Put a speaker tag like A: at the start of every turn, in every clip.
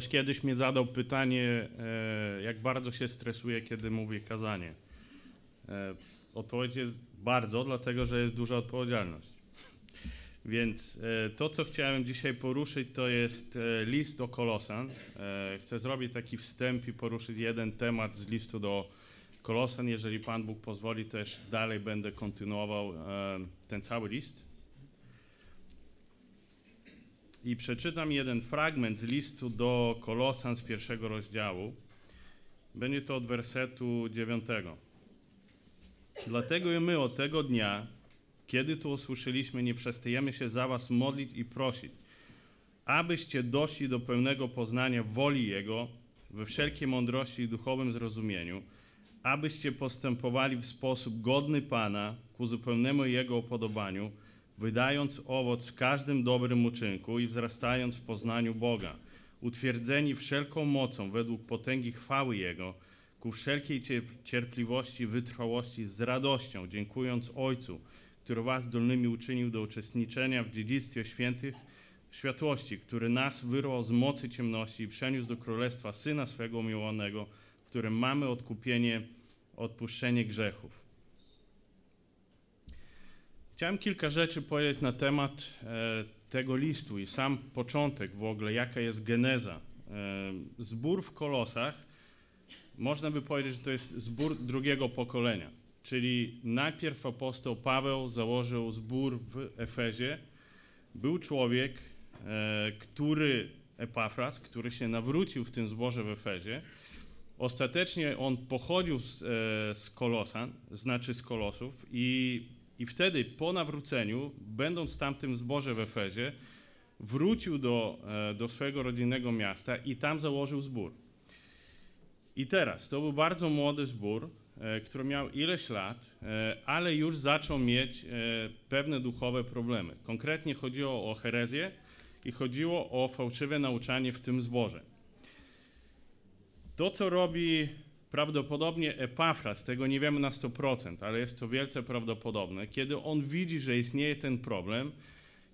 A: Ktoś kiedyś mi zadał pytanie, e, jak bardzo się stresuję, kiedy mówię kazanie. E, odpowiedź jest bardzo, dlatego że jest duża odpowiedzialność. Więc e, to, co chciałem dzisiaj poruszyć, to jest list do Kolosan. Chcę zrobić taki wstęp i poruszyć jeden temat z listu do Kolosan. Jeżeli Pan Bóg pozwoli, też dalej będę kontynuował ten cały list. I przeczytam jeden fragment z listu do Kolosan z pierwszego rozdziału. Będzie to od wersetu dziewiątego. Dlatego i my od tego dnia, kiedy to usłyszeliśmy, nie przestajemy się za was modlić i prosić, abyście doszli do pełnego poznania woli Jego we wszelkiej mądrości i duchowym zrozumieniu, abyście postępowali w sposób godny Pana ku zupełnemu Jego upodobaniu, wydając owoc w każdym dobrym uczynku i wzrastając w poznaniu Boga, utwierdzeni wszelką mocą według potęgi chwały Jego, ku wszelkiej cierpliwości, wytrwałości z radością, dziękując Ojcu, który was zdolnymi uczynił do uczestniczenia w dziedzictwie świętych światłości, który nas wyrwał z mocy ciemności i przeniósł do królestwa Syna swego umiłowanego, w którym mamy odkupienie, odpuszczenie grzechów. Chciałem kilka rzeczy powiedzieć na temat e, tego listu i sam początek w ogóle, jaka jest geneza. E, zbór w Kolosach, można by powiedzieć, że to jest zbór drugiego pokolenia. Czyli najpierw apostoł Paweł założył zbór w Efezie. Był człowiek, e, który, Epafras, który się nawrócił w tym zborze w Efezie. Ostatecznie on pochodził z, z Kolosan, znaczy z Kolosów i i wtedy po nawróceniu, będąc tamtym zborze w Efezie, wrócił do, e, do swojego rodzinnego miasta i tam założył zbór. I teraz, to był bardzo młody zbór, e, który miał ileś lat, e, ale już zaczął mieć pewne duchowe problemy. Konkretnie chodziło o herezję i chodziło o fałszywe nauczanie w tym zborze. To, co robi Prawdopodobnie Epafras, tego nie wiemy na 100%, ale jest to wielce prawdopodobne, kiedy on widzi, że istnieje ten problem,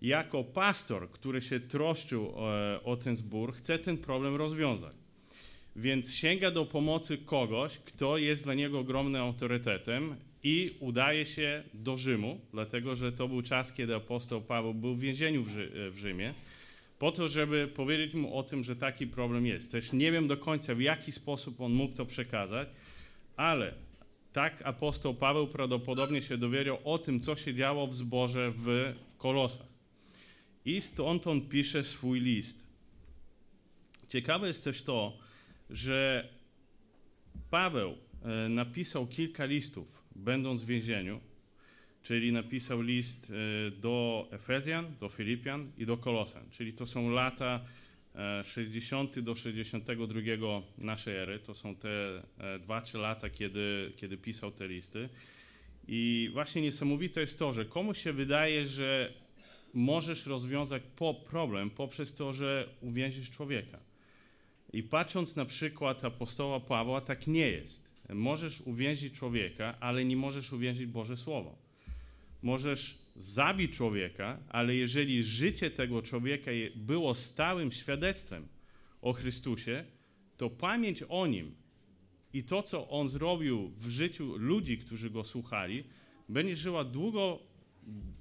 A: jako pastor, który się troszczył o, o ten zbór, chce ten problem rozwiązać. Więc sięga do pomocy kogoś, kto jest dla niego ogromnym autorytetem i udaje się do Rzymu, dlatego że to był czas, kiedy apostoł Paweł był w więzieniu w Rzymie po to, żeby powiedzieć mu o tym, że taki problem jest. Też nie wiem do końca, w jaki sposób on mógł to przekazać, ale tak apostoł Paweł prawdopodobnie się dowiedział o tym, co się działo w zborze w Kolosach. I stąd on pisze swój list. Ciekawe jest też to, że Paweł e, napisał kilka listów, będąc w więzieniu, czyli napisał list e, do Efezjan, do Filipian i do Kolosan, czyli to są lata 60 e, do 62 naszej ery, to są te 2-3 e, lata, kiedy, kiedy pisał te listy. I właśnie niesamowite jest to, że komuś się wydaje, że możesz rozwiązać po problem poprzez to, że uwięzisz człowieka. I patrząc na przykład apostoła Pawła, tak nie jest. Możesz uwięzić człowieka, ale nie możesz uwięzić Boże Słowo możesz zabić człowieka, ale jeżeli życie tego człowieka było stałym świadectwem o Chrystusie, to pamięć o nim i to, co on zrobił w życiu ludzi, którzy go słuchali, będzie żyła długo,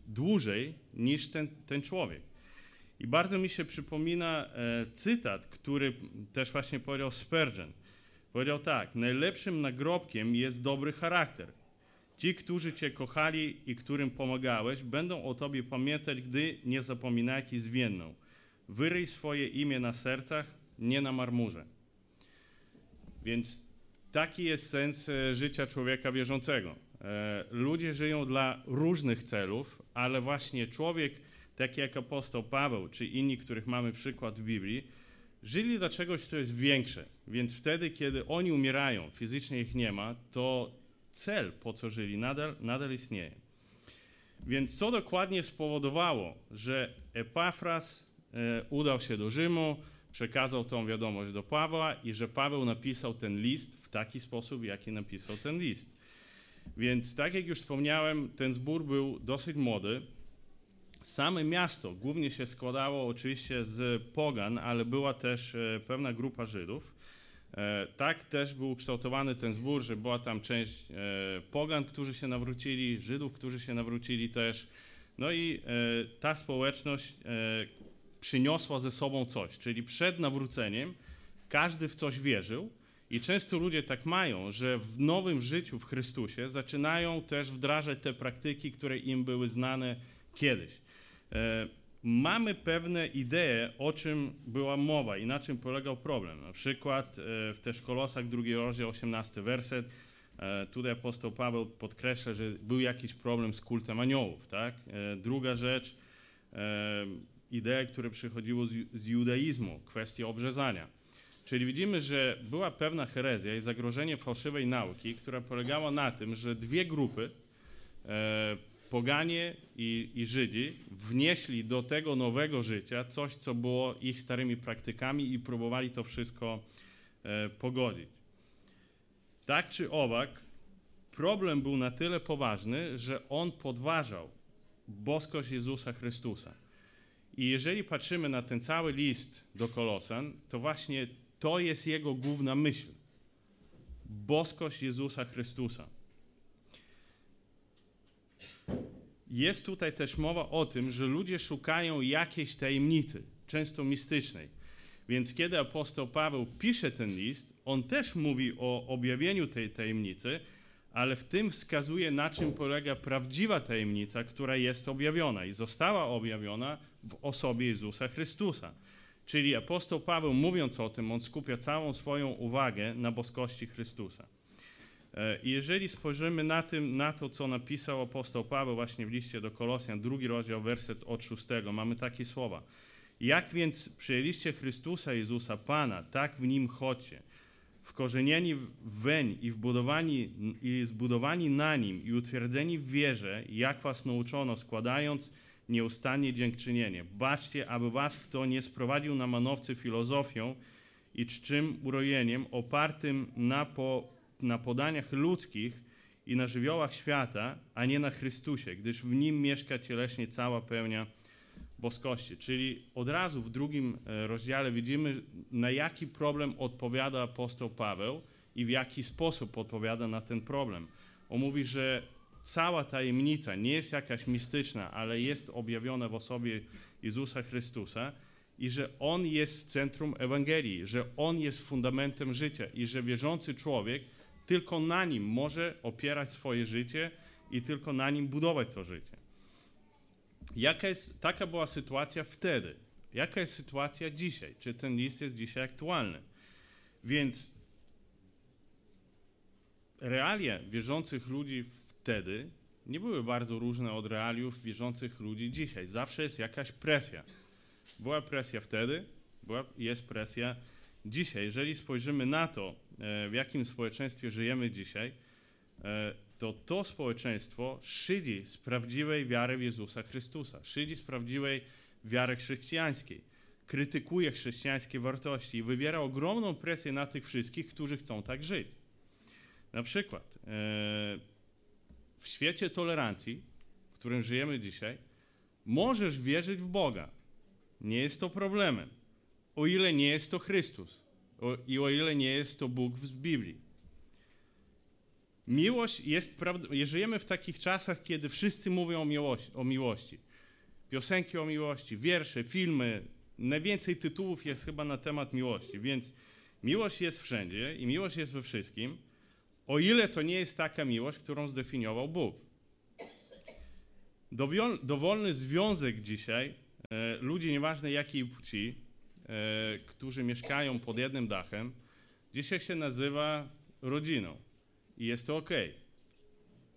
A: dłużej niż ten, ten człowiek. I bardzo mi się przypomina e, cytat, który też właśnie powiedział Spurgeon. Powiedział tak: Najlepszym nagrobkiem jest dobry charakter. Ci, którzy Cię kochali i którym pomagałeś, będą o Tobie pamiętać, gdy nie zapominajki zwienną. Wyryj swoje imię na sercach, nie na marmurze. Więc taki jest sens e, życia człowieka wierzącego. E, ludzie żyją dla różnych celów, ale właśnie człowiek, taki jak apostoł Paweł, czy inni, których mamy przykład w Biblii, żyli dla czegoś, co jest większe. Więc wtedy, kiedy oni umierają, fizycznie ich nie ma, to cel, po co żyli, nadal, nadal istnieje. Więc co dokładnie spowodowało, że Epafras e, udał się do Rzymu, przekazał tą wiadomość do Pawła i że Paweł napisał ten list w taki sposób, jaki napisał ten list. Więc tak jak już wspomniałem, ten zbór był dosyć młody. Same miasto głównie się składało oczywiście z pogan, ale była też e, pewna grupa Żydów. E, tak też był ukształtowany ten zbór, że była tam część e, pogan, którzy się nawrócili, Żydów, którzy się nawrócili też. No i ta społeczność przyniosła ze sobą coś, czyli przed nawróceniem każdy w coś wierzył. I często ludzie tak mają, że w nowym życiu w Chrystusie zaczynają też wdrażać te praktyki, które im były znane kiedyś. E, mamy pewne idee, o czym była mowa i na czym polegał problem. Na przykład e, w też Kolosach, drugi rozdział, 18 werset, e, tutaj apostoł Paweł podkreśla, że był jakiś problem z kultem aniołów. Tak? Druga rzecz, idee, które przychodziły z judaizmu, kwestia obrzezania. Czyli widzimy, że była pewna herezja i zagrożenie fałszywej nauki, która polegała na tym, że dwie grupy poganie i, i Żydzi wnieśli do tego nowego życia coś, co było ich starymi praktykami i próbowali to wszystko e, pogodzić. Tak czy owak, problem był na tyle poważny, że on podważał boskość Jezusa Chrystusa. I jeżeli patrzymy na ten cały list do Kolosan, to właśnie to jest jego główna myśl. Boskość Jezusa Chrystusa. Jest tutaj też mowa o tym, że ludzie szukają jakiejś tajemnicy, często mistycznej. Więc kiedy apostoł Paweł pisze ten list, on też mówi o objawieniu tej tajemnicy, ale w tym wskazuje, na czym polega prawdziwa tajemnica, która jest objawiona i została objawiona w osobie Jezusa Chrystusa. Czyli apostoł Paweł, mówiąc o tym, on skupia całą swoją uwagę na boskości Chrystusa. E, jeżeli spojrzymy na, tym, na to, co napisał apostoł Paweł właśnie w liście do Kolosjan, drugi rozdział, werset od szóstego, mamy takie słowa. Jak więc przyjęliście Chrystusa Jezusa Pana, tak w Nim chodźcie, wkorzenieni weń i, wbudowani, i zbudowani na Nim i utwierdzeni w wierze, jak was nauczono, składając nieustannie dziękczynienie. Baczcie, aby was kto nie sprowadził na manowcy filozofią i czczym urojeniem opartym na po na podaniach ludzkich i na żywiołach świata, a nie na Chrystusie, gdyż w nim mieszka cieleśnie cała pełnia boskości. Czyli od razu w drugim e, rozdziale widzimy, na jaki problem odpowiada apostoł Paweł i w jaki sposób odpowiada na ten problem. On mówi, że cała tajemnica nie jest jakaś mistyczna, ale jest objawiona w osobie Jezusa Chrystusa i że On jest w centrum Ewangelii, że On jest fundamentem życia i że wierzący człowiek tylko na nim może opierać swoje życie i tylko na nim budować to życie. Jaka jest, taka była sytuacja wtedy. Jaka jest sytuacja dzisiaj? Czy ten list jest dzisiaj aktualny? Więc realia wierzących ludzi wtedy nie były bardzo różne od realiów wierzących ludzi dzisiaj. Zawsze jest jakaś presja. Była presja wtedy, była, jest presja dzisiaj. Jeżeli spojrzymy na to, w jakim społeczeństwie żyjemy dzisiaj, e, to to społeczeństwo szydzi z prawdziwej wiary w Jezusa Chrystusa, szydzi z prawdziwej wiary chrześcijańskiej, krytykuje chrześcijańskie wartości i wywiera ogromną presję na tych wszystkich, którzy chcą tak żyć. Na przykład e, w świecie tolerancji, w którym żyjemy dzisiaj, możesz wierzyć w Boga. Nie jest to problemem, o ile nie jest to Chrystus i o ile nie jest to Bóg w Biblii. Miłość jest, żyjemy w takich czasach, kiedy wszyscy mówią o miłości, o miłości. Piosenki o miłości, wiersze, filmy, najwięcej tytułów jest chyba na temat miłości, więc miłość jest wszędzie i miłość jest we wszystkim, o ile to nie jest taka miłość, którą zdefiniował Bóg. Dowolny związek dzisiaj, e, ludzi nieważne jakiej płci, którzy mieszkają pod jednym dachem, dzisiaj się nazywa rodziną i jest to ok.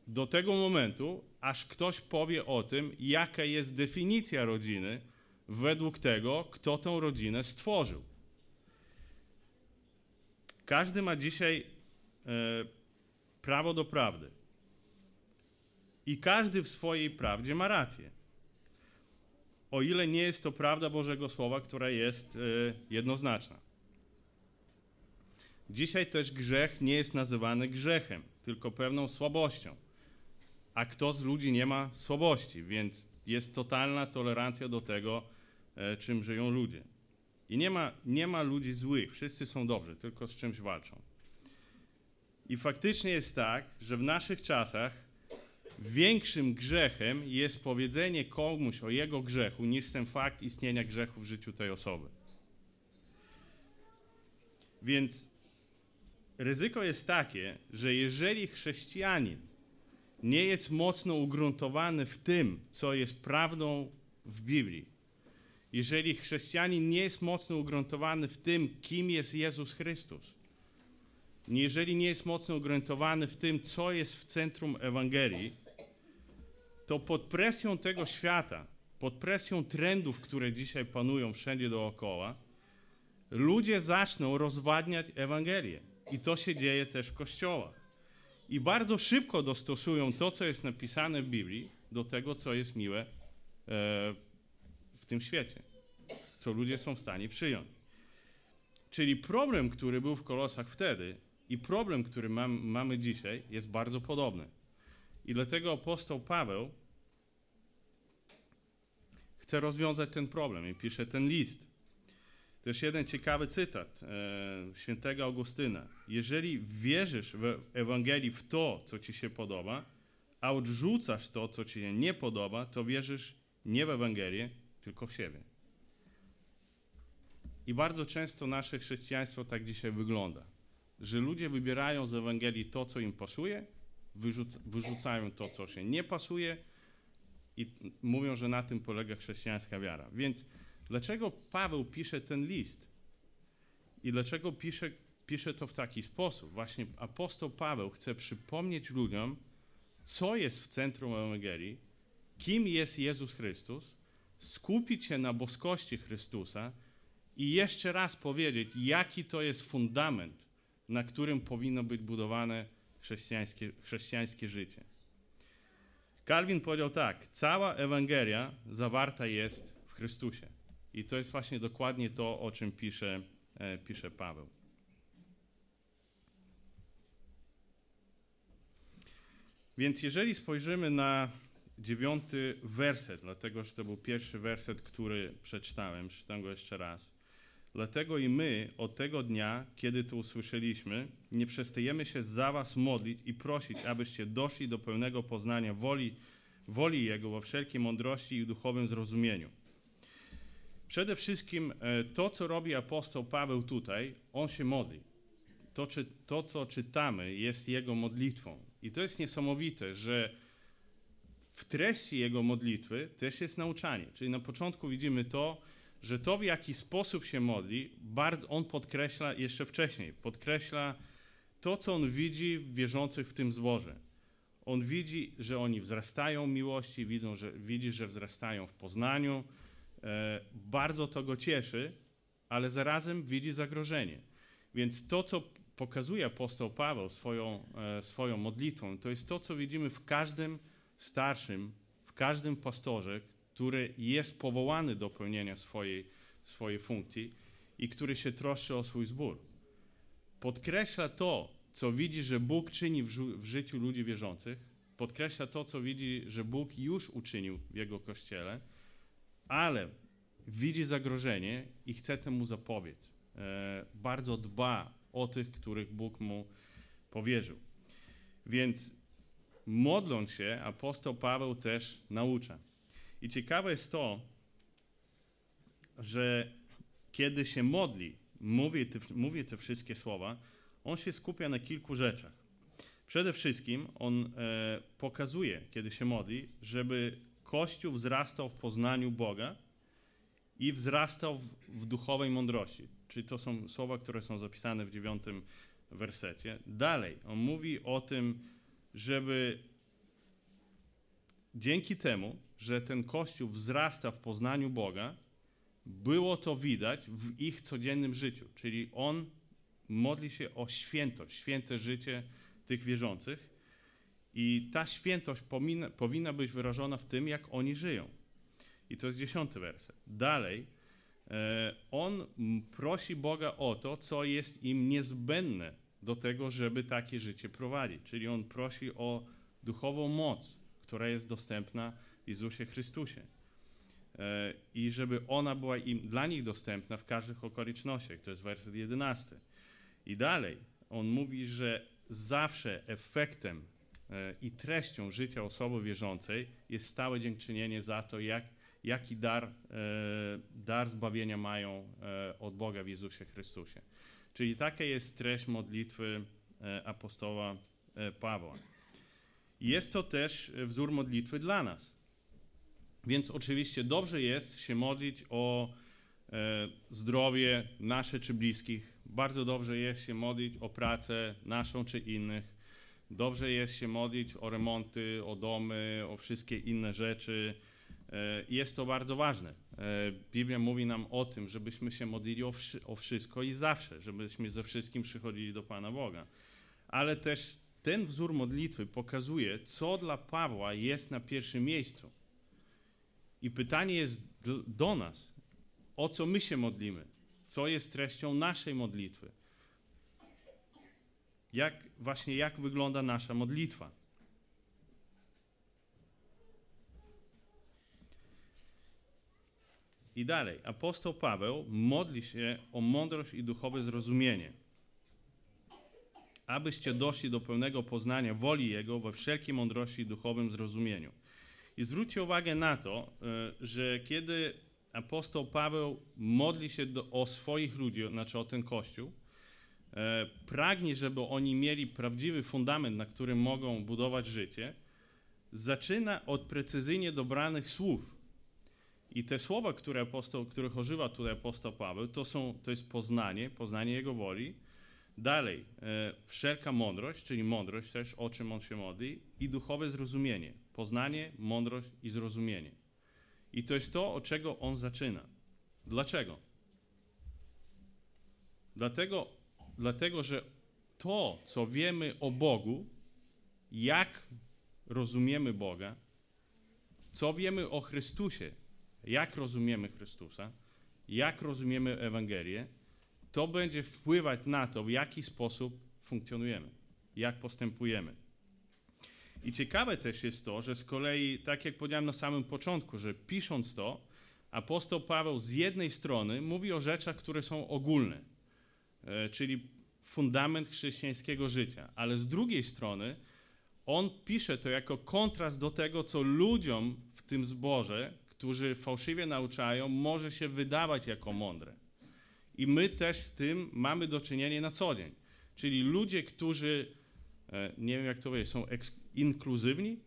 A: Do tego momentu, aż ktoś powie o tym, jaka jest definicja rodziny według tego, kto tę rodzinę stworzył. Każdy ma dzisiaj e, prawo do prawdy. I każdy w swojej prawdzie ma rację o ile nie jest to prawda Bożego Słowa, która jest y, jednoznaczna. Dzisiaj też grzech nie jest nazywany grzechem, tylko pewną słabością. A kto z ludzi nie ma słabości? Więc jest totalna tolerancja do tego, e, czym żyją ludzie. I nie ma, nie ma ludzi złych, wszyscy są dobrzy, tylko z czymś walczą. I faktycznie jest tak, że w naszych czasach większym grzechem jest powiedzenie komuś o jego grzechu, niż ten fakt istnienia grzechu w życiu tej osoby. Więc ryzyko jest takie, że jeżeli chrześcijanin nie jest mocno ugruntowany w tym, co jest prawdą w Biblii, jeżeli chrześcijanin nie jest mocno ugruntowany w tym, kim jest Jezus Chrystus, jeżeli nie jest mocno ugruntowany w tym, co jest w centrum Ewangelii, to pod presją tego świata, pod presją trendów, które dzisiaj panują wszędzie dookoła, ludzie zaczną rozwadniać Ewangelię. I to się dzieje też w kościołach. I bardzo szybko dostosują to, co jest napisane w Biblii, do tego, co jest miłe e, w tym świecie, co ludzie są w stanie przyjąć. Czyli problem, który był w kolosach wtedy i problem, który mam, mamy dzisiaj, jest bardzo podobny. I dlatego apostoł Paweł chce rozwiązać ten problem i pisze ten list. Też jeden ciekawy cytat e, świętego Augustyna. Jeżeli wierzysz w Ewangelii w to, co ci się podoba, a odrzucasz to, co ci się nie podoba, to wierzysz nie w Ewangelię, tylko w siebie. I bardzo często nasze chrześcijaństwo tak dzisiaj wygląda, że ludzie wybierają z Ewangelii to, co im pasuje, wyrzuc wyrzucają to, co się nie pasuje i mówią, że na tym polega chrześcijańska wiara. Więc Dlaczego Paweł pisze ten list? I dlaczego pisze, pisze to w taki sposób? Właśnie apostoł Paweł chce przypomnieć ludziom, co jest w centrum Ewangelii, kim jest Jezus Chrystus, skupić się na boskości Chrystusa i jeszcze raz powiedzieć, jaki to jest fundament, na którym powinno być budowane chrześcijańskie, chrześcijańskie życie. Kalwin powiedział tak: Cała Ewangelia zawarta jest w Chrystusie. I to jest właśnie dokładnie to, o czym pisze, e, pisze Paweł. Więc jeżeli spojrzymy na dziewiąty werset, dlatego że to był pierwszy werset, który przeczytałem, przeczytam go jeszcze raz. Dlatego i my od tego dnia, kiedy to usłyszeliśmy, nie przestajemy się za was modlić i prosić, abyście doszli do pełnego poznania woli, woli Jego we wszelkiej mądrości i duchowym zrozumieniu Przede wszystkim e, to, co robi apostoł Paweł tutaj, on się modli. To, czy, to, co czytamy, jest jego modlitwą. I to jest niesamowite, że w treści jego modlitwy też jest nauczanie. Czyli na początku widzimy to, że to, w jaki sposób się modli, on podkreśla jeszcze wcześniej, podkreśla to, co on widzi w wierzących w tym zboże. On widzi, że oni wzrastają w miłości, widzą, że, widzi, że wzrastają w poznaniu, E, bardzo to go cieszy, ale zarazem widzi zagrożenie. Więc to, co pokazuje apostoł Paweł swoją, e, swoją modlitwą, to jest to, co widzimy w każdym starszym, w każdym pastorze, który jest powołany do pełnienia swojej, swojej funkcji i który się troszczy o swój zbór. Podkreśla to, co widzi, że Bóg czyni w, w życiu ludzi wierzących, podkreśla to, co widzi, że Bóg już uczynił w jego kościele ale widzi zagrożenie i chce temu zapobiec. E, bardzo dba o tych, których Bóg mu powierzył. Więc modląc się, apostoł Paweł też naucza. I ciekawe jest to, że kiedy się modli, mówi te, mówi te wszystkie słowa, on się skupia na kilku rzeczach. Przede wszystkim on e, pokazuje, kiedy się modli, żeby Kościół wzrastał w poznaniu Boga i wzrastał w, w duchowej mądrości. Czyli to są słowa, które są zapisane w dziewiątym wersecie. Dalej, on mówi o tym, żeby dzięki temu, że ten Kościół wzrasta w poznaniu Boga, było to widać w ich codziennym życiu. Czyli on modli się o świętość, święte życie tych wierzących i ta świętość powinna, powinna być wyrażona w tym, jak oni żyją. I to jest dziesiąty werset. Dalej, e, on prosi Boga o to, co jest im niezbędne do tego, żeby takie życie prowadzić. Czyli on prosi o duchową moc, która jest dostępna w Jezusie Chrystusie. E, I żeby ona była im, dla nich dostępna w każdych okolicznościach. To jest werset 11. I dalej, on mówi, że zawsze efektem e, i treścią życia osoby wierzącej jest stałe dziękczynienie za to, jak, jaki dar, e, dar zbawienia mają od Boga w Jezusie Chrystusie. Czyli taka jest treść modlitwy apostoła Pawła. Jest to też wzór modlitwy dla nas. Więc oczywiście dobrze jest się modlić o e, zdrowie nasze czy bliskich. Bardzo dobrze jest się modlić o pracę naszą czy innych. Dobrze jest się modlić o remonty, o domy, o wszystkie inne rzeczy. E, jest to bardzo ważne. E, Biblia mówi nam o tym, żebyśmy się modlili o wszystko i zawsze, żebyśmy ze wszystkim przychodzili do Pana Boga. Ale też ten wzór modlitwy pokazuje, co dla Pawła jest na pierwszym miejscu. I pytanie jest do nas, o co my się modlimy, co jest treścią naszej modlitwy. Jak właśnie jak wygląda nasza modlitwa? I dalej, apostoł Paweł modli się o mądrość i duchowe zrozumienie, abyście doszli do pełnego poznania woli Jego we wszelkiej mądrości i duchowym zrozumieniu i zwróćcie uwagę na to, e, że kiedy apostoł Paweł modli się do, o swoich ludzi, znaczy o ten kościół, e, pragnie, żeby oni mieli prawdziwy fundament, na którym mogą budować życie, zaczyna od precyzyjnie dobranych słów. I te słowa, które apostoł, których używa tutaj apostoł Paweł, to, są, to jest poznanie, poznanie Jego woli. Dalej, e, wszelka mądrość, czyli mądrość też, o czym on się modli, i duchowe zrozumienie poznanie, mądrość i zrozumienie. I to jest to, od czego on zaczyna. Dlaczego? Dlatego, dlatego, że to, co wiemy o Bogu, jak rozumiemy Boga, co wiemy o Chrystusie, jak rozumiemy Chrystusa, jak rozumiemy Ewangelię, to będzie wpływać na to, w jaki sposób funkcjonujemy, jak postępujemy. I ciekawe też jest to, że z kolei, tak jak powiedziałem na samym początku, że pisząc to, apostoł Paweł z jednej strony mówi o rzeczach, które są ogólne, e, czyli fundament chrześcijańskiego życia, ale z drugiej strony on pisze to jako kontrast do tego, co ludziom w tym zborze, którzy fałszywie nauczają, może się wydawać jako mądre. I my też z tym mamy do czynienia na co dzień. Czyli ludzie, którzy, e, nie wiem jak to powiedzieć, są inkluzywni e,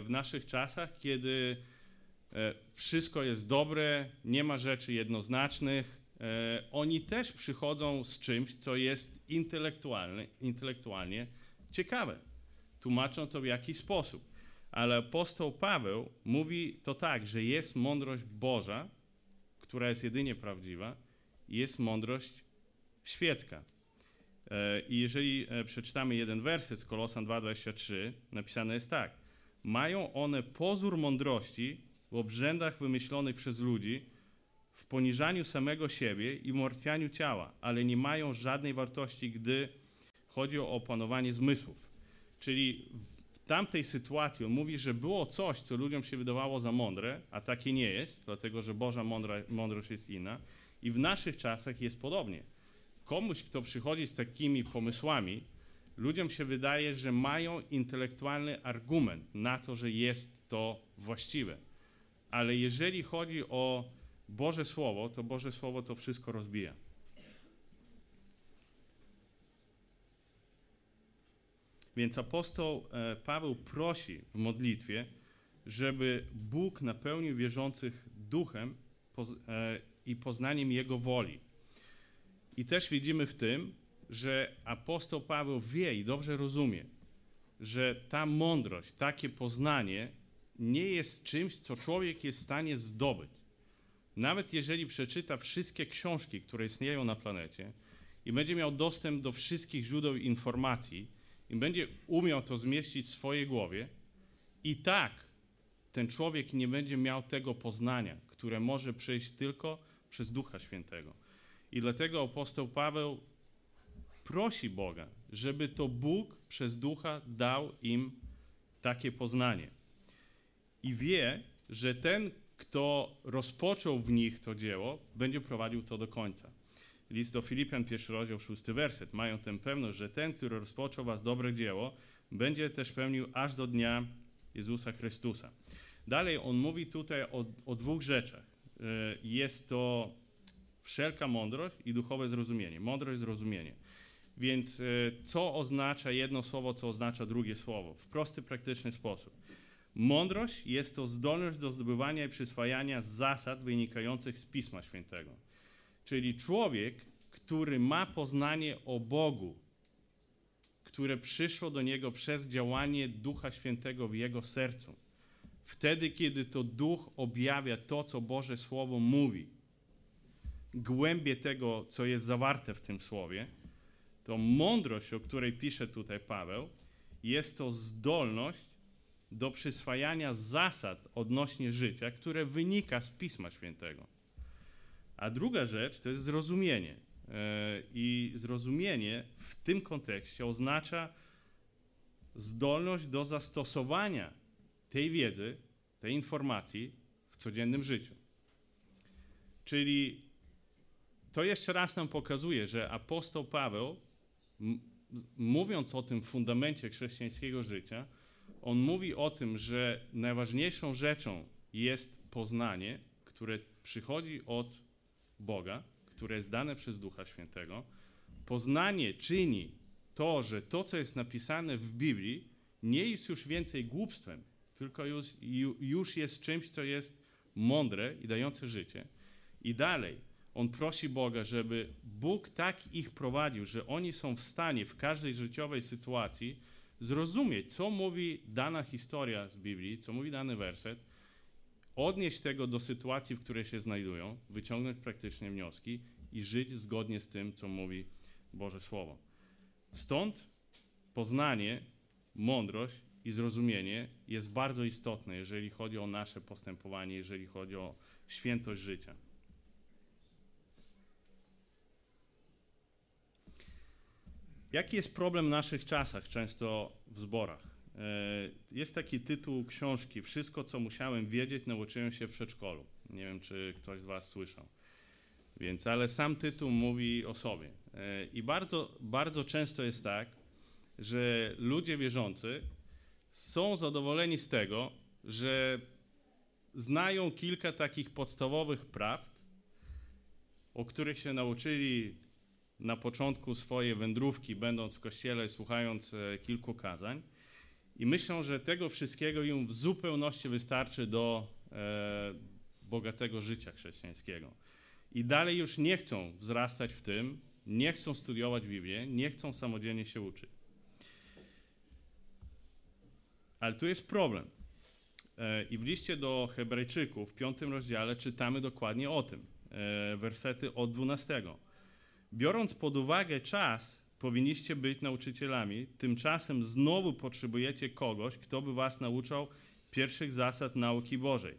A: w naszych czasach, kiedy e, wszystko jest dobre, nie ma rzeczy jednoznacznych. Oni też przychodzą z czymś, co jest intelektualnie, intelektualnie ciekawe. Tłumaczą to w jakiś sposób. Ale apostoł Paweł mówi to tak, że jest mądrość Boża, która jest jedynie prawdziwa, jest mądrość świecka. E, I jeżeli e, przeczytamy jeden werset z Kolosan 2,23, napisane jest tak. Mają one pozór mądrości w obrzędach wymyślonych przez ludzi, w poniżaniu samego siebie i w martwianiu ciała, ale nie mają żadnej wartości, gdy chodzi o opanowanie zmysłów. Czyli w tamtej sytuacji on mówi, że było coś, co ludziom się wydawało za mądre, a takie nie jest, dlatego że Boża mądrość jest inna. I w naszych czasach jest podobnie komuś, kto przychodzi z takimi pomysłami, ludziom się wydaje, że mają intelektualny argument na to, że jest to właściwe. Ale jeżeli chodzi o Boże Słowo, to Boże Słowo to wszystko rozbija. Więc apostoł e, Paweł prosi w modlitwie, żeby Bóg napełnił wierzących duchem e, i poznaniem Jego woli. I też widzimy w tym, że apostoł Paweł wie i dobrze rozumie, że ta mądrość, takie poznanie nie jest czymś, co człowiek jest w stanie zdobyć. Nawet jeżeli przeczyta wszystkie książki, które istnieją na planecie i będzie miał dostęp do wszystkich źródeł informacji i będzie umiał to zmieścić w swojej głowie, i tak ten człowiek nie będzie miał tego poznania, które może przyjść tylko przez Ducha Świętego. I dlatego apostoł Paweł prosi Boga, żeby to Bóg przez ducha dał im takie poznanie. i wie, że ten, kto rozpoczął w nich to dzieło, będzie prowadził to do końca. List do Filipian, pierwszy rozdział, szósty werset. Mają tę pewność, że ten, który rozpoczął was dobre dzieło, będzie też pełnił aż do dnia Jezusa Chrystusa. Dalej on mówi tutaj o, o dwóch rzeczach. E, jest to wszelka mądrość i duchowe zrozumienie. Mądrość, zrozumienie. Więc e, co oznacza jedno słowo, co oznacza drugie słowo? W prosty, praktyczny sposób. Mądrość jest to zdolność do zdobywania i przyswajania zasad wynikających z Pisma Świętego. Czyli człowiek, który ma poznanie o Bogu, które przyszło do niego przez działanie Ducha Świętego w jego sercu. Wtedy, kiedy to Duch objawia to, co Boże Słowo mówi, głębie tego, co jest zawarte w tym Słowie, to mądrość, o której pisze tutaj Paweł, jest to zdolność do przyswajania zasad odnośnie życia, które wynika z Pisma Świętego. A druga rzecz to jest zrozumienie. E, I zrozumienie w tym kontekście oznacza zdolność do zastosowania tej wiedzy, tej informacji w codziennym życiu. Czyli to jeszcze raz nam pokazuje, że apostoł Paweł, mówiąc o tym fundamencie chrześcijańskiego życia, on mówi o tym, że najważniejszą rzeczą jest poznanie, które przychodzi od Boga, które jest dane przez Ducha Świętego. Poznanie czyni to, że to, co jest napisane w Biblii, nie jest już więcej głupstwem, tylko już, już jest czymś, co jest mądre i dające życie. I dalej, on prosi Boga, żeby Bóg tak ich prowadził, że oni są w stanie w każdej życiowej sytuacji zrozumieć, co mówi dana historia z Biblii, co mówi dany werset, odnieść tego do sytuacji, w której się znajdują, wyciągnąć praktycznie wnioski i żyć zgodnie z tym, co mówi Boże Słowo. Stąd poznanie, mądrość i zrozumienie jest bardzo istotne, jeżeli chodzi o nasze postępowanie, jeżeli chodzi o świętość życia. Jaki jest problem w naszych czasach, często w zborach? E, jest taki tytuł książki Wszystko, co musiałem wiedzieć, nauczyłem się w przedszkolu. Nie wiem, czy ktoś z Was słyszał. Więc, ale sam tytuł mówi o sobie. E, I bardzo, bardzo często jest tak, że ludzie wierzący są zadowoleni z tego, że znają kilka takich podstawowych prawd, o których się nauczyli na początku swojej wędrówki, będąc w kościele, słuchając e, kilku kazań i myślą, że tego wszystkiego im w zupełności wystarczy do e, bogatego życia chrześcijańskiego. I dalej już nie chcą wzrastać w tym, nie chcą studiować Biblię, nie chcą samodzielnie się uczyć. Ale tu jest problem. E, I w liście do Hebrajczyków w piątym rozdziale czytamy dokładnie o tym. E, wersety od 12. Biorąc pod uwagę czas, powinniście być nauczycielami, tymczasem znowu potrzebujecie kogoś, kto by was nauczał pierwszych zasad nauki Bożej.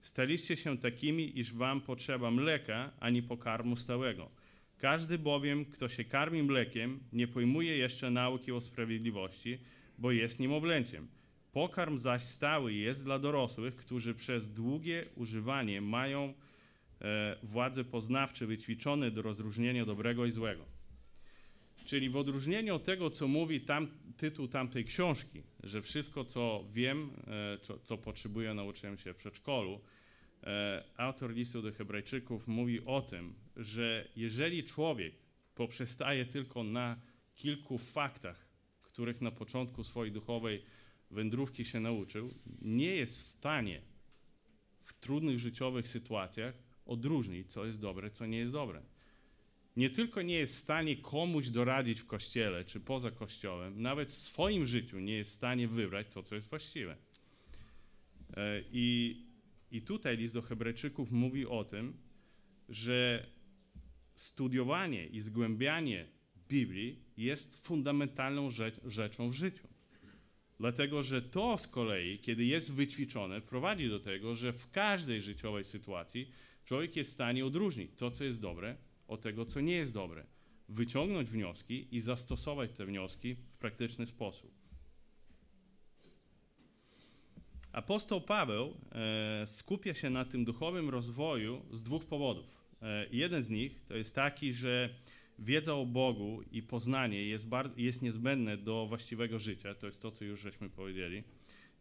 A: Staliście się takimi, iż wam potrzeba mleka, a nie pokarmu stałego. Każdy bowiem, kto się karmi mlekiem, nie pojmuje jeszcze nauki o sprawiedliwości, bo jest niemowlęciem. Pokarm zaś stały jest dla dorosłych, którzy przez długie używanie mają e, władze poznawcze wyćwiczone do rozróżnienia dobrego i złego. Czyli w odróżnieniu od tego, co mówi tam, tytuł tamtej książki, że wszystko, co wiem, e, co, co potrzebuję, nauczyłem się w przedszkolu, e, autor listu do Hebrajczyków mówi o tym, że jeżeli człowiek poprzestaje tylko na kilku faktach, których na początku swojej duchowej wędrówki się nauczył, nie jest w stanie w trudnych życiowych sytuacjach odróżnić, co jest dobre, co nie jest dobre nie tylko nie jest w stanie komuś doradzić w kościele czy poza kościołem, nawet w swoim życiu nie jest w stanie wybrać to, co jest właściwe. E, I, i tutaj list do Hebrajczyków mówi o tym, że studiowanie i zgłębianie Biblii jest fundamentalną rzecz, rzeczą w życiu. Dlatego, że to z kolei, kiedy jest wyćwiczone, prowadzi do tego, że w każdej życiowej sytuacji człowiek jest w stanie odróżnić to, co jest dobre, o tego, co nie jest dobre, wyciągnąć wnioski i zastosować te wnioski w praktyczny sposób. Apostoł Paweł e, skupia się na tym duchowym rozwoju z dwóch powodów. E, jeden z nich to jest taki, że wiedza o Bogu i poznanie jest, jest niezbędne do właściwego życia, to jest to, co już żeśmy powiedzieli,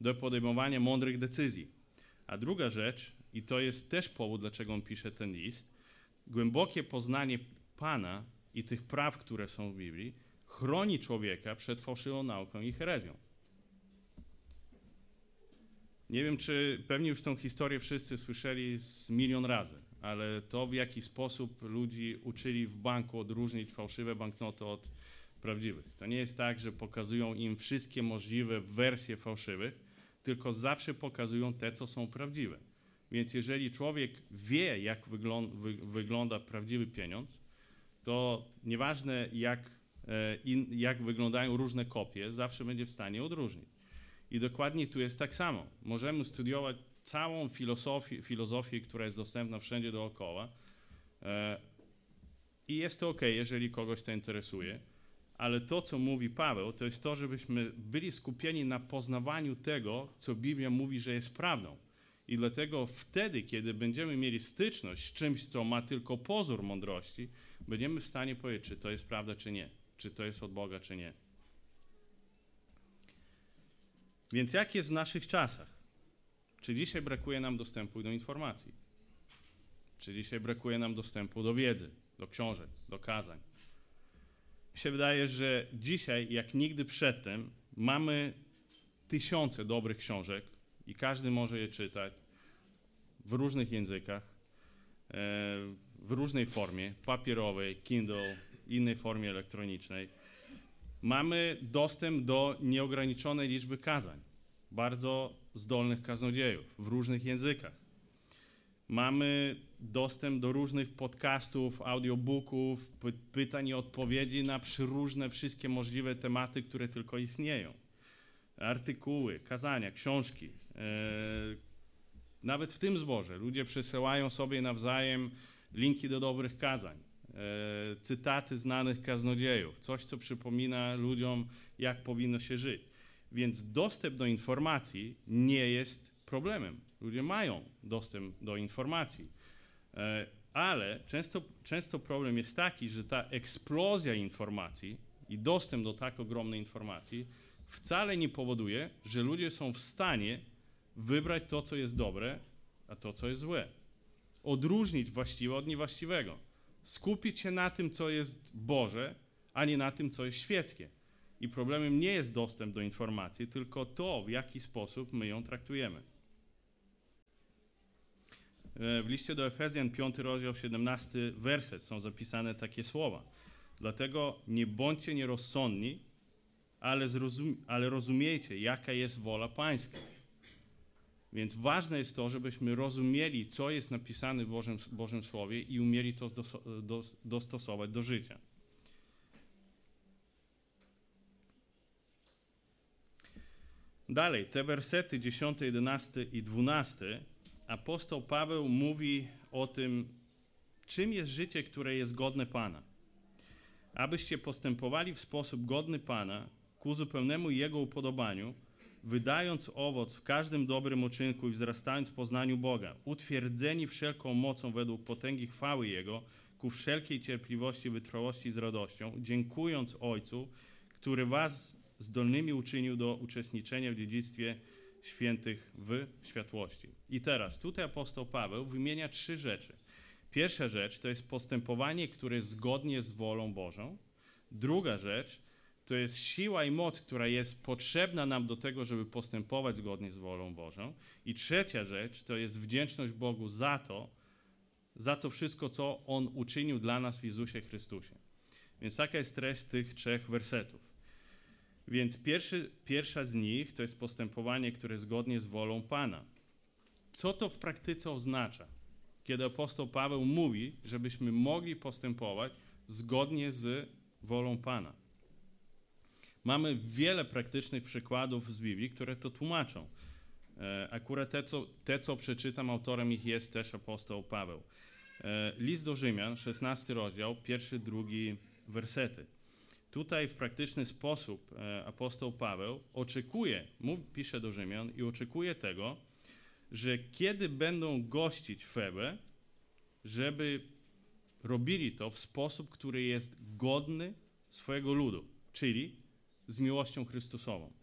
A: do podejmowania mądrych decyzji. A druga rzecz, i to jest też powód, dlaczego on pisze ten list, głębokie poznanie Pana i tych praw, które są w Biblii, chroni człowieka przed fałszywą nauką i herezją. Nie wiem, czy pewnie już tą historię wszyscy słyszeli z milion razy, ale to w jaki sposób ludzi uczyli w banku odróżnić fałszywe banknoty od prawdziwych. To nie jest tak, że pokazują im wszystkie możliwe wersje fałszywych, tylko zawsze pokazują te, co są prawdziwe. Więc jeżeli człowiek wie, jak wygląda, wy, wygląda prawdziwy pieniądz, to nieważne jak, e, in, jak wyglądają różne kopie, zawsze będzie w stanie odróżnić. I dokładnie tu jest tak samo. Możemy studiować całą filozofię, filozofię która jest dostępna wszędzie dookoła. E, I jest to ok, jeżeli kogoś to interesuje. Ale to, co mówi Paweł, to jest to, żebyśmy byli skupieni na poznawaniu tego, co Biblia mówi, że jest prawdą. I dlatego wtedy, kiedy będziemy mieli styczność z czymś, co ma tylko pozór mądrości, będziemy w stanie powiedzieć, czy to jest prawda, czy nie, czy to jest od Boga, czy nie. Więc jak jest w naszych czasach? Czy dzisiaj brakuje nam dostępu do informacji? Czy dzisiaj brakuje nam dostępu do wiedzy, do książek, do kazań? Mi się wydaje, że dzisiaj, jak nigdy przedtem, mamy tysiące dobrych książek i każdy może je czytać w różnych językach, e, w różnej formie, papierowej, Kindle, innej formie elektronicznej mamy dostęp do nieograniczonej liczby kazań, bardzo zdolnych kaznodziejów w różnych językach. Mamy dostęp do różnych podcastów, audiobooków, py pytań i odpowiedzi na różne wszystkie możliwe tematy, które tylko istnieją. Artykuły, kazania, książki. E, nawet w tym zborze ludzie przesyłają sobie nawzajem linki do dobrych kazań. E, cytaty znanych kaznodziejów, coś, co przypomina ludziom, jak powinno się żyć. Więc dostęp do informacji nie jest problemem. Ludzie mają dostęp do informacji. E, ale często, często problem jest taki, że ta eksplozja informacji i dostęp do tak ogromnej informacji wcale nie powoduje, że ludzie są w stanie wybrać to, co jest dobre, a to, co jest złe. Odróżnić właściwe od niewłaściwego skupić się na tym, co jest Boże, a nie na tym, co jest świeckie. I problemem nie jest dostęp do informacji, tylko to, w jaki sposób my ją traktujemy. E, w liście do Efezjan 5 rozdział 17 werset są zapisane takie słowa. Dlatego nie bądźcie nierozsądni, ale, zrozum ale jaka jest wola Pańska. Więc ważne jest to, żebyśmy rozumieli, co jest napisane w Bożym, Bożym Słowie i umieli to dostosować do życia. Dalej, te wersety 10, 11 i 12, apostoł Paweł mówi o tym, czym jest życie, które jest godne Pana. Abyście postępowali w sposób godny Pana, ku zupełnemu Jego upodobaniu, wydając owoc w każdym dobrym uczynku i wzrastając w poznaniu Boga, utwierdzeni wszelką mocą według potęgi chwały Jego, ku wszelkiej cierpliwości, wytrwałości z radością, dziękując Ojcu, który was zdolnymi uczynił do uczestniczenia w dziedzictwie świętych w światłości. I teraz tutaj apostoł Paweł wymienia trzy rzeczy. Pierwsza rzecz to jest postępowanie, które jest zgodnie z wolą Bożą. Druga rzecz to jest siła i moc, która jest potrzebna nam do tego, żeby postępować zgodnie z wolą Bożą. I trzecia rzecz to jest wdzięczność Bogu za to, za to wszystko, co On uczynił dla nas w Jezusie Chrystusie. Więc taka jest treść tych trzech wersetów. Więc pierwszy, pierwsza z nich to jest postępowanie, które zgodnie z wolą Pana. Co to w praktyce oznacza? Kiedy apostoł Paweł mówi, żebyśmy mogli postępować zgodnie z wolą Pana. Mamy wiele praktycznych przykładów z Biblii, które to tłumaczą. E, akurat te co, te, co przeczytam, autorem ich jest też apostoł Paweł. E, list do Rzymian, 16 rozdział, pierwszy, drugi wersety. Tutaj w praktyczny sposób e, apostoł Paweł oczekuje, pisze do Rzymian i oczekuje tego, że kiedy będą gościć Febę, żeby robili to w sposób, który jest godny swojego ludu, czyli z miłością Chrystusową.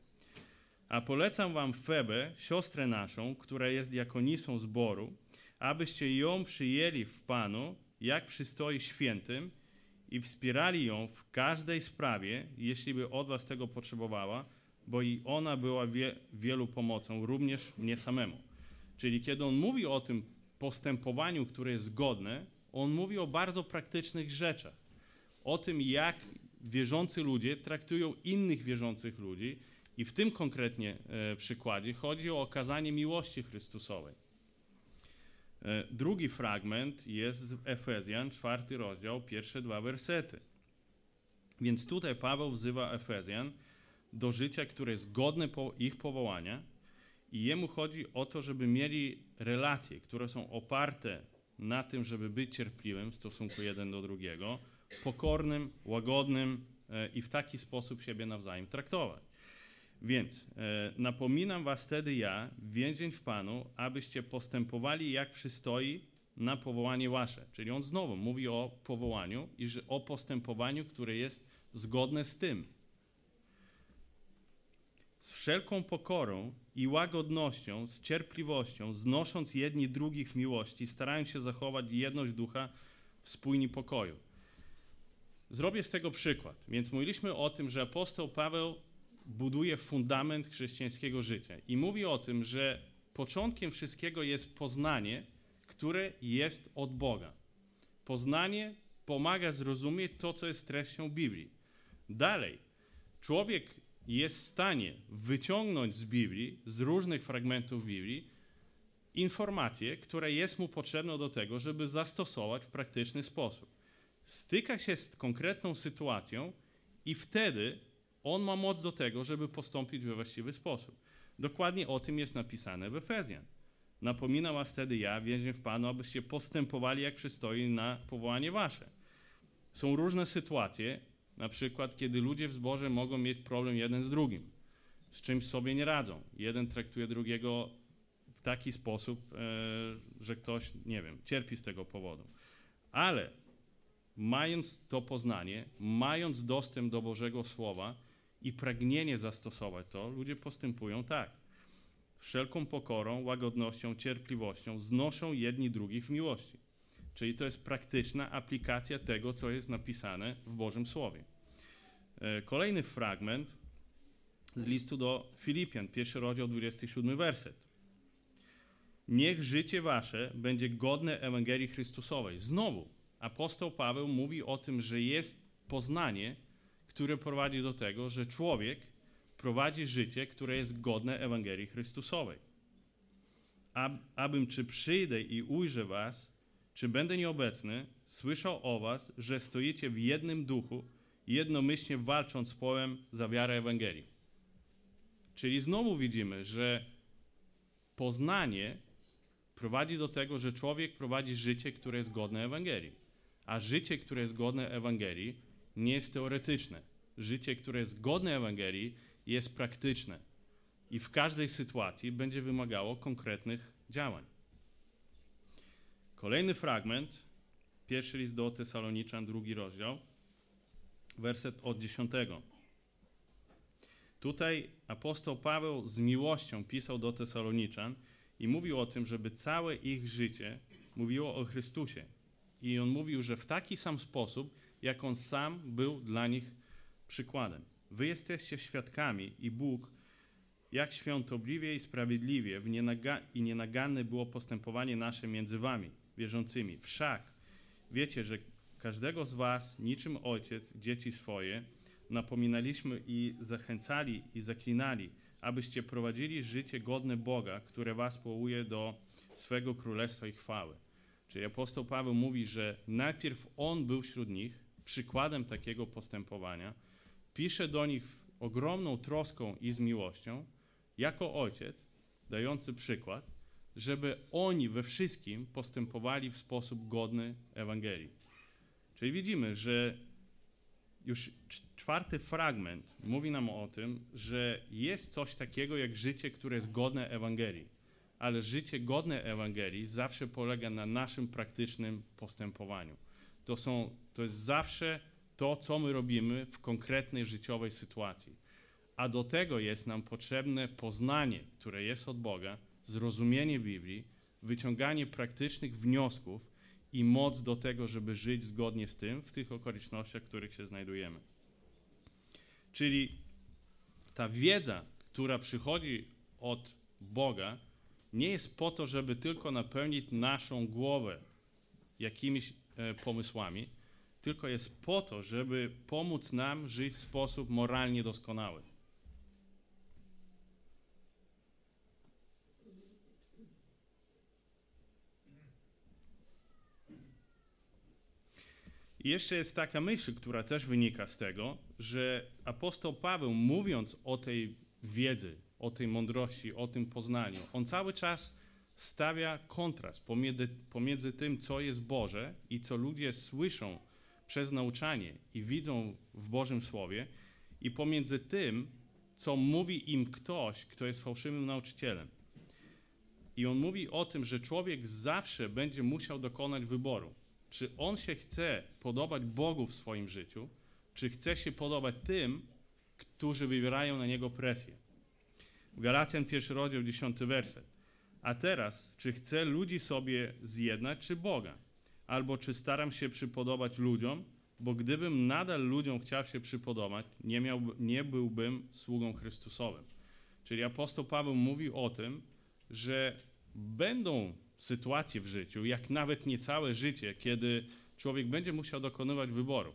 A: A polecam wam Febę, siostrę naszą, która jest diakonisą zboru, abyście ją przyjęli w Panu, jak przystoi świętym i wspierali ją w każdej sprawie, jeśli by od was tego potrzebowała, bo i ona była wie, wielu pomocą, również mnie samemu. Czyli kiedy on mówi o tym postępowaniu, które jest godne, on mówi o bardzo praktycznych rzeczach. O tym, jak wierzący ludzie traktują innych wierzących ludzi, i w tym konkretnie e, przykładzie chodzi o okazanie miłości Chrystusowej. E, drugi fragment jest z Efezjan, czwarty rozdział, pierwsze dwa wersety. Więc tutaj Paweł wzywa Efezjan do życia, które jest godne po ich powołania i jemu chodzi o to, żeby mieli relacje, które są oparte na tym, żeby być cierpliwym w stosunku jeden do drugiego, pokornym, łagodnym e, i w taki sposób siebie nawzajem traktować. Więc e, napominam was wtedy ja, więzień w Panu, abyście postępowali jak przystoi na powołanie wasze. Czyli on znowu mówi o powołaniu i że o postępowaniu, które jest zgodne z tym. Z wszelką pokorą i łagodnością, z cierpliwością, znosząc jedni drugich w miłości, starając się zachować jedność ducha w spójni pokoju. Zrobię z tego przykład. Więc mówiliśmy o tym, że apostoł Paweł buduje fundament chrześcijańskiego życia. I mówi o tym, że początkiem wszystkiego jest poznanie, które jest od Boga. Poznanie pomaga zrozumieć to, co jest treścią Biblii. Dalej, człowiek jest w stanie wyciągnąć z Biblii, z różnych fragmentów Biblii, informacje, które jest mu potrzebne do tego, żeby zastosować w praktyczny sposób. Styka się z konkretną sytuacją i wtedy on ma moc do tego, żeby postąpić we właściwy sposób. Dokładnie o tym jest napisane w Efezjan. Napominam was wtedy ja, więźniem w Panu, abyście postępowali jak przystoi na powołanie wasze. Są różne sytuacje, na przykład kiedy ludzie w zborze mogą mieć problem jeden z drugim, z czymś sobie nie radzą. Jeden traktuje drugiego w taki sposób, e, że ktoś, nie wiem, cierpi z tego powodu. Ale mając to poznanie, mając dostęp do Bożego Słowa, i pragnienie zastosować to, ludzie postępują tak. Wszelką pokorą, łagodnością, cierpliwością znoszą jedni drugich w miłości. Czyli to jest praktyczna aplikacja tego, co jest napisane w Bożym Słowie. E, kolejny fragment z listu do Filipian, pierwszy rozdział, 27 werset. Niech życie wasze będzie godne Ewangelii Chrystusowej. Znowu, apostoł Paweł mówi o tym, że jest poznanie, które prowadzi do tego, że człowiek prowadzi życie, które jest godne Ewangelii Chrystusowej. Ab, abym czy przyjdę i ujrzę was, czy będę nieobecny, słyszał o was, że stoicie w jednym duchu, jednomyślnie walcząc z połem za wiarę Ewangelii. Czyli znowu widzimy, że poznanie prowadzi do tego, że człowiek prowadzi życie, które jest godne Ewangelii. A życie, które jest godne Ewangelii, nie jest teoretyczne. Życie, które jest godne Ewangelii, jest praktyczne i w każdej sytuacji będzie wymagało konkretnych działań. Kolejny fragment, pierwszy list do Tesaloniczan, drugi rozdział, werset od dziesiątego. Tutaj apostoł Paweł z miłością pisał do Tesaloniczan i mówił o tym, żeby całe ich życie mówiło o Chrystusie. I on mówił, że w taki sam sposób jak On sam był dla nich przykładem. Wy jesteście świadkami i Bóg, jak świątobliwie i sprawiedliwie w nienaga i nienaganne było postępowanie nasze między wami, wierzącymi. Wszak wiecie, że każdego z was, niczym ojciec, dzieci swoje, napominaliśmy i zachęcali i zaklinali, abyście prowadzili życie godne Boga, które was powołuje do swego królestwa i chwały. Czyli apostoł Paweł mówi, że najpierw on był wśród nich, przykładem takiego postępowania, pisze do nich ogromną troską i z miłością, jako ojciec, dający przykład, żeby oni we wszystkim postępowali w sposób godny Ewangelii. Czyli widzimy, że już czwarty fragment mówi nam o tym, że jest coś takiego jak życie, które jest godne Ewangelii. Ale życie godne Ewangelii zawsze polega na naszym praktycznym postępowaniu. To, są, to jest zawsze to, co my robimy w konkretnej życiowej sytuacji. A do tego jest nam potrzebne poznanie, które jest od Boga, zrozumienie Biblii, wyciąganie praktycznych wniosków i moc do tego, żeby żyć zgodnie z tym w tych okolicznościach, w których się znajdujemy. Czyli ta wiedza, która przychodzi od Boga, nie jest po to, żeby tylko napełnić naszą głowę jakimiś pomysłami, tylko jest po to, żeby pomóc nam żyć w sposób moralnie doskonały. I jeszcze jest taka myśl, która też wynika z tego, że apostoł Paweł, mówiąc o tej wiedzy, o tej mądrości, o tym poznaniu, on cały czas stawia kontrast pomiędzy, pomiędzy tym, co jest Boże i co ludzie słyszą przez nauczanie i widzą w Bożym Słowie, i pomiędzy tym, co mówi im ktoś, kto jest fałszywym nauczycielem. I on mówi o tym, że człowiek zawsze będzie musiał dokonać wyboru czy on się chce podobać Bogu w swoim życiu, czy chce się podobać tym, którzy wywierają na niego presję. Galacjan pierwszy rozdział, dziesiąty werset. A teraz, czy chcę ludzi sobie zjednać, czy Boga? Albo czy staram się przypodobać ludziom, bo gdybym nadal ludziom chciał się przypodobać, nie, nie byłbym sługą Chrystusowym. Czyli apostoł Paweł mówi o tym, że będą sytuacje w życiu, jak nawet nie całe życie, kiedy człowiek będzie musiał dokonywać wyboru.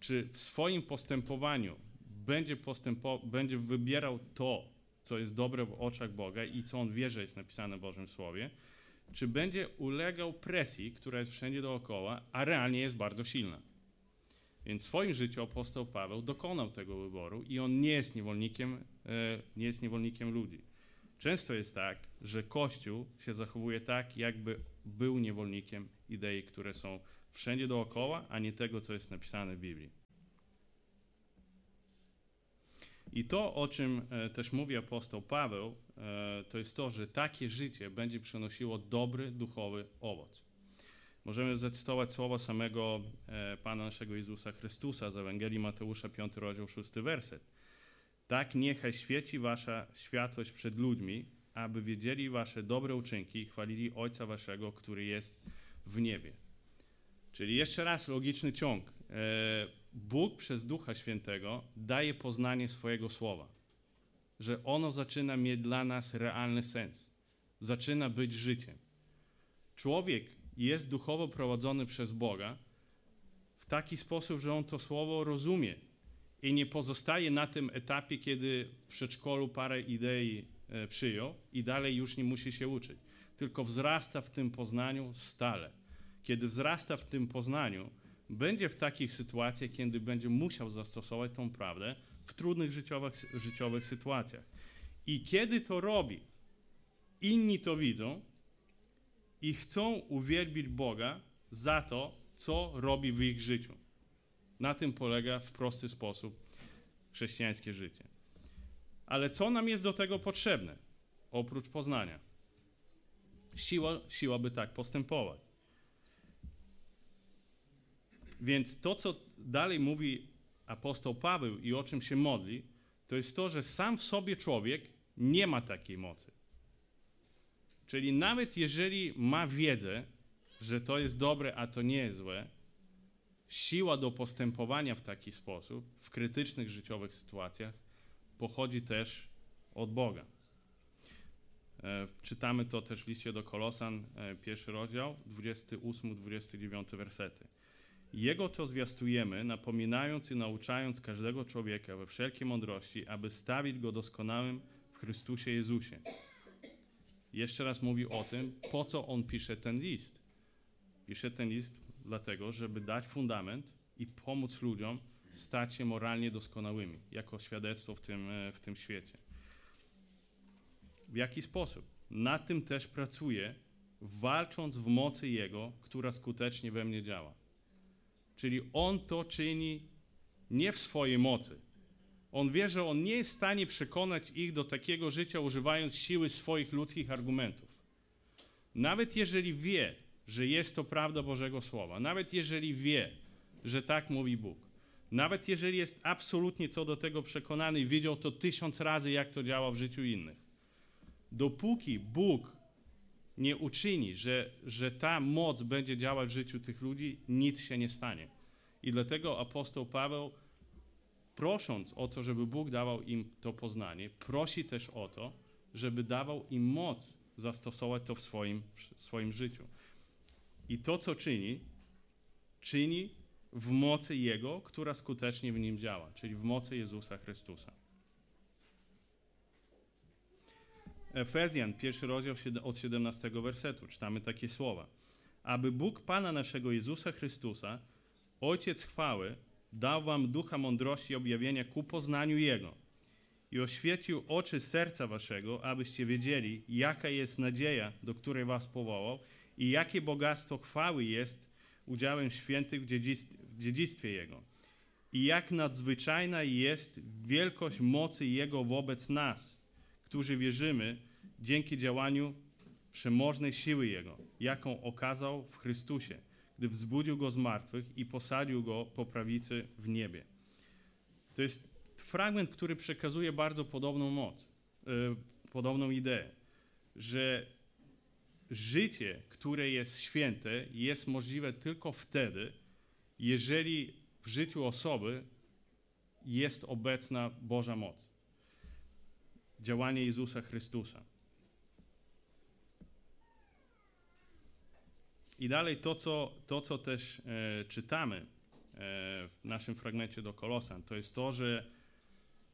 A: Czy w swoim postępowaniu będzie, postępo, będzie wybierał to, co jest dobre w oczach Boga i co on wie, że jest napisane w Bożym Słowie, czy będzie ulegał presji, która jest wszędzie dookoła, a realnie jest bardzo silna. Więc w swoim życiu apostoł Paweł dokonał tego wyboru i on nie jest niewolnikiem, e, nie jest niewolnikiem ludzi. Często jest tak, że Kościół się zachowuje tak, jakby był niewolnikiem idei, które są wszędzie dookoła, a nie tego, co jest napisane w Biblii. I to, o czym e, też mówi apostoł Paweł, e, to jest to, że takie życie będzie przynosiło dobry duchowy owoc. Możemy zacytować słowa samego e, Pana naszego Jezusa Chrystusa z Ewangelii Mateusza 5 rozdział 6 werset. Tak niechaj świeci wasza światłość przed ludźmi, aby wiedzieli wasze dobre uczynki i chwalili Ojca waszego, który jest w niebie. Czyli jeszcze raz logiczny ciąg. Bóg przez Ducha Świętego daje poznanie swojego słowa, że ono zaczyna mieć dla nas realny sens, zaczyna być życiem. Człowiek jest duchowo prowadzony przez Boga w taki sposób, że on to słowo rozumie, i nie pozostaje na tym etapie, kiedy w przedszkolu parę idei e, przyjął i dalej już nie musi się uczyć, tylko wzrasta w tym poznaniu stale. Kiedy wzrasta w tym poznaniu, będzie w takich sytuacjach, kiedy będzie musiał zastosować tą prawdę w trudnych życiowych, życiowych sytuacjach. I kiedy to robi, inni to widzą i chcą uwielbić Boga za to, co robi w ich życiu. Na tym polega w prosty sposób chrześcijańskie życie. Ale co nam jest do tego potrzebne, oprócz poznania? Siła, siła by tak postępować. Więc to, co dalej mówi apostoł Paweł i o czym się modli, to jest to, że sam w sobie człowiek nie ma takiej mocy. Czyli nawet jeżeli ma wiedzę, że to jest dobre, a to nie jest złe, siła do postępowania w taki sposób w krytycznych życiowych sytuacjach pochodzi też od Boga. E, czytamy to też w liście do Kolosan, e, pierwszy rozdział, 28-29 wersety. Jego to zwiastujemy, napominając i nauczając każdego człowieka we wszelkiej mądrości, aby stawić go doskonałym w Chrystusie Jezusie. Jeszcze raz mówi o tym, po co on pisze ten list. Pisze ten list dlatego, żeby dać fundament i pomóc ludziom stać się moralnie doskonałymi, jako świadectwo w tym, e, w tym świecie. W jaki sposób? Na tym też pracuję, walcząc w mocy Jego, która skutecznie we mnie działa. Czyli On to czyni nie w swojej mocy. On wie, że on nie jest w stanie przekonać ich do takiego życia, używając siły swoich ludzkich argumentów. Nawet jeżeli wie, że jest to prawda Bożego Słowa, nawet jeżeli wie, że tak mówi Bóg, nawet jeżeli jest absolutnie co do tego przekonany i widział to tysiąc razy, jak to działa w życiu innych, dopóki Bóg nie uczyni, że, że ta moc będzie działać w życiu tych ludzi, nic się nie stanie. I dlatego apostoł Paweł, prosząc o to, żeby Bóg dawał im to poznanie, prosi też o to, żeby dawał im moc zastosować to w swoim, w swoim życiu. I to, co czyni, czyni w mocy Jego, która skutecznie w nim działa, czyli w mocy Jezusa Chrystusa. Efezjan, pierwszy rozdział od 17 wersetu, czytamy takie słowa. Aby Bóg Pana naszego Jezusa Chrystusa, Ojciec chwały, dał wam ducha mądrości i objawienia ku poznaniu Jego i oświecił oczy serca waszego, abyście wiedzieli, jaka jest nadzieja, do której was powołał i jakie bogactwo chwały jest udziałem świętych w dziedzictwie, w dziedzictwie Jego i jak nadzwyczajna jest wielkość mocy Jego wobec nas, którzy wierzymy dzięki działaniu przemożnej siły Jego, jaką okazał w Chrystusie, gdy wzbudził Go z martwych i posadził Go po prawicy w niebie. To jest fragment, który przekazuje bardzo podobną moc, yy, podobną ideę, że życie, które jest święte, jest możliwe tylko wtedy, jeżeli w życiu osoby jest obecna Boża moc. Działanie Jezusa Chrystusa. I dalej to, co, to, co też e, czytamy e, w naszym fragmencie do Kolosan, to jest to, że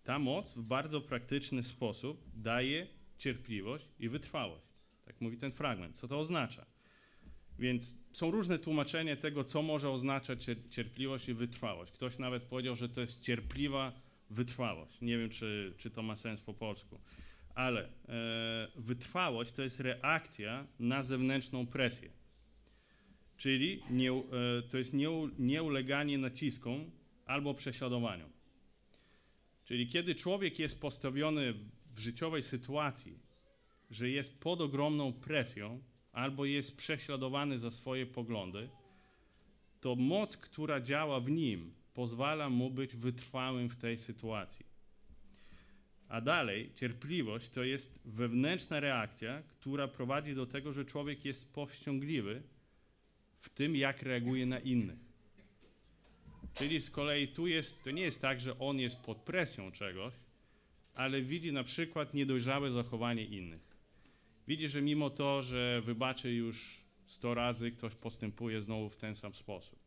A: ta moc w bardzo praktyczny sposób daje cierpliwość i wytrwałość. Tak mówi ten fragment. Co to oznacza? Więc są różne tłumaczenia tego, co może oznaczać cierpliwość i wytrwałość. Ktoś nawet powiedział, że to jest cierpliwa wytrwałość. Nie wiem, czy, czy to ma sens po polsku. Ale e, wytrwałość to jest reakcja na zewnętrzną presję. Czyli nie, e, to jest nie, nieuleganie naciskom albo prześladowaniom. Czyli kiedy człowiek jest postawiony w życiowej sytuacji, że jest pod ogromną presją albo jest prześladowany za swoje poglądy, to moc, która działa w nim, pozwala mu być wytrwałym w tej sytuacji. A dalej, cierpliwość to jest wewnętrzna reakcja, która prowadzi do tego, że człowiek jest powściągliwy w tym, jak reaguje na innych. Czyli z kolei tu jest, to nie jest tak, że on jest pod presją czegoś, ale widzi na przykład niedojrzałe zachowanie innych. Widzi, że mimo to, że wybaczy już 100 razy, ktoś postępuje znowu w ten sam sposób.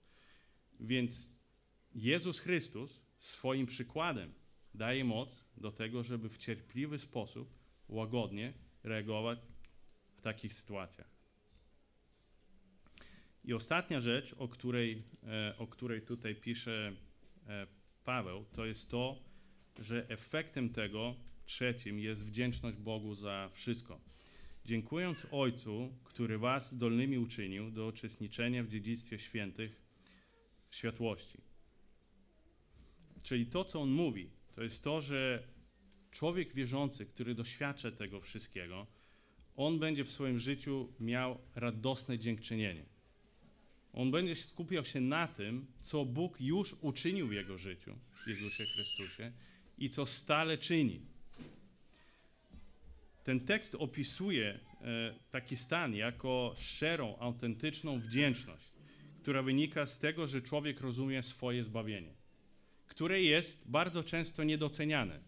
A: Więc Jezus Chrystus swoim przykładem daje moc do tego, żeby w cierpliwy sposób, łagodnie reagować w takich sytuacjach. I ostatnia rzecz, o której, e, o której tutaj pisze e, Paweł, to jest to, że efektem tego trzecim jest wdzięczność Bogu za wszystko. Dziękując Ojcu, który was zdolnymi uczynił do uczestniczenia w dziedzictwie świętych światłości. Czyli to, co on mówi, to jest to, że człowiek wierzący, który doświadcza tego wszystkiego, on będzie w swoim życiu miał radosne dziękczynienie. On będzie skupiał się na tym, co Bóg już uczynił w jego życiu, w Jezusie Chrystusie i co stale czyni. Ten tekst opisuje e, taki stan jako szczerą, autentyczną wdzięczność, która wynika z tego, że człowiek rozumie swoje zbawienie, które jest bardzo często niedoceniane,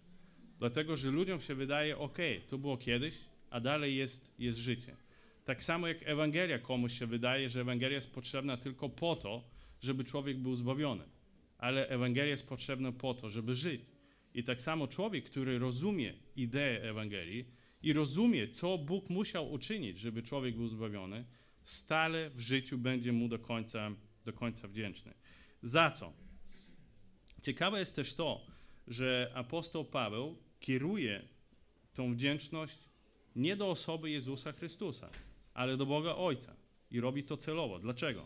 A: dlatego że ludziom się wydaje, ok, to było kiedyś, a dalej jest, jest życie. Tak samo jak Ewangelia komuś się wydaje, że Ewangelia jest potrzebna tylko po to, żeby człowiek był zbawiony. Ale Ewangelia jest potrzebna po to, żeby żyć. I tak samo człowiek, który rozumie ideę Ewangelii i rozumie, co Bóg musiał uczynić, żeby człowiek był zbawiony, stale w życiu będzie mu do końca, do końca wdzięczny. Za co? Ciekawe jest też to, że apostoł Paweł kieruje tą wdzięczność nie do osoby Jezusa Chrystusa, ale do Boga Ojca. I robi to celowo. Dlaczego?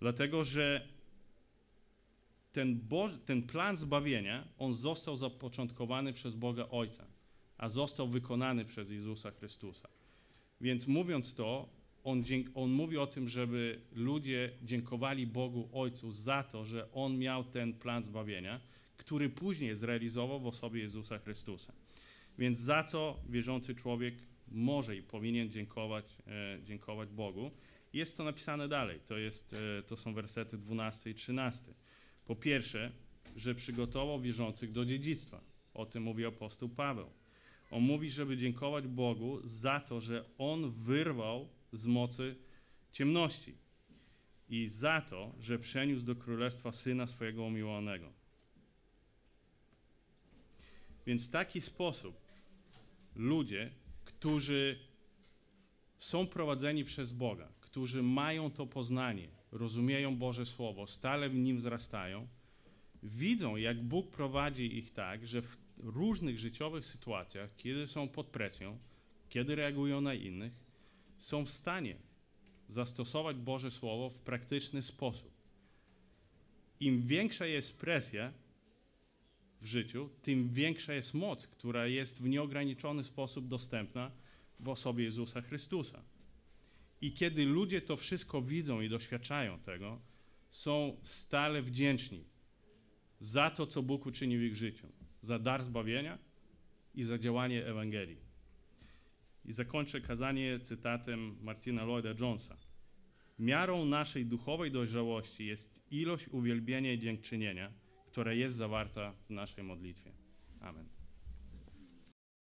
A: Dlatego, że ten, ten plan zbawienia, on został zapoczątkowany przez Boga Ojca, a został wykonany przez Jezusa Chrystusa. Więc mówiąc to, on, on mówi o tym, żeby ludzie dziękowali Bogu Ojcu za to, że On miał ten plan zbawienia, który później zrealizował w osobie Jezusa Chrystusa. Więc za co wierzący człowiek może i powinien dziękować, e, dziękować Bogu. Jest to napisane dalej, to, jest, e, to są wersety 12 i 13. Po pierwsze, że przygotował wierzących do dziedzictwa. O tym mówi apostoł Paweł. On mówi, żeby dziękować Bogu za to, że On wyrwał z mocy ciemności i za to, że przeniósł do królestwa syna swojego umiłowanego. Więc w taki sposób ludzie, którzy są prowadzeni przez Boga, którzy mają to poznanie, rozumieją Boże Słowo, stale w nim wzrastają, widzą, jak Bóg prowadzi ich tak, że w różnych życiowych sytuacjach, kiedy są pod presją, kiedy reagują na innych, są w stanie zastosować Boże Słowo w praktyczny sposób. Im większa jest presja w życiu, tym większa jest moc, która jest w nieograniczony sposób dostępna w osobie Jezusa Chrystusa. I kiedy ludzie to wszystko widzą i doświadczają tego, są stale wdzięczni za to, co Bóg uczynił w ich życiu, za dar zbawienia i za działanie Ewangelii. I zakończę kazanie cytatem Martina Lloyda Jonesa. Miarą naszej duchowej dojrzałości jest ilość uwielbienia i dziękczynienia, która jest zawarta w naszej modlitwie. Amen.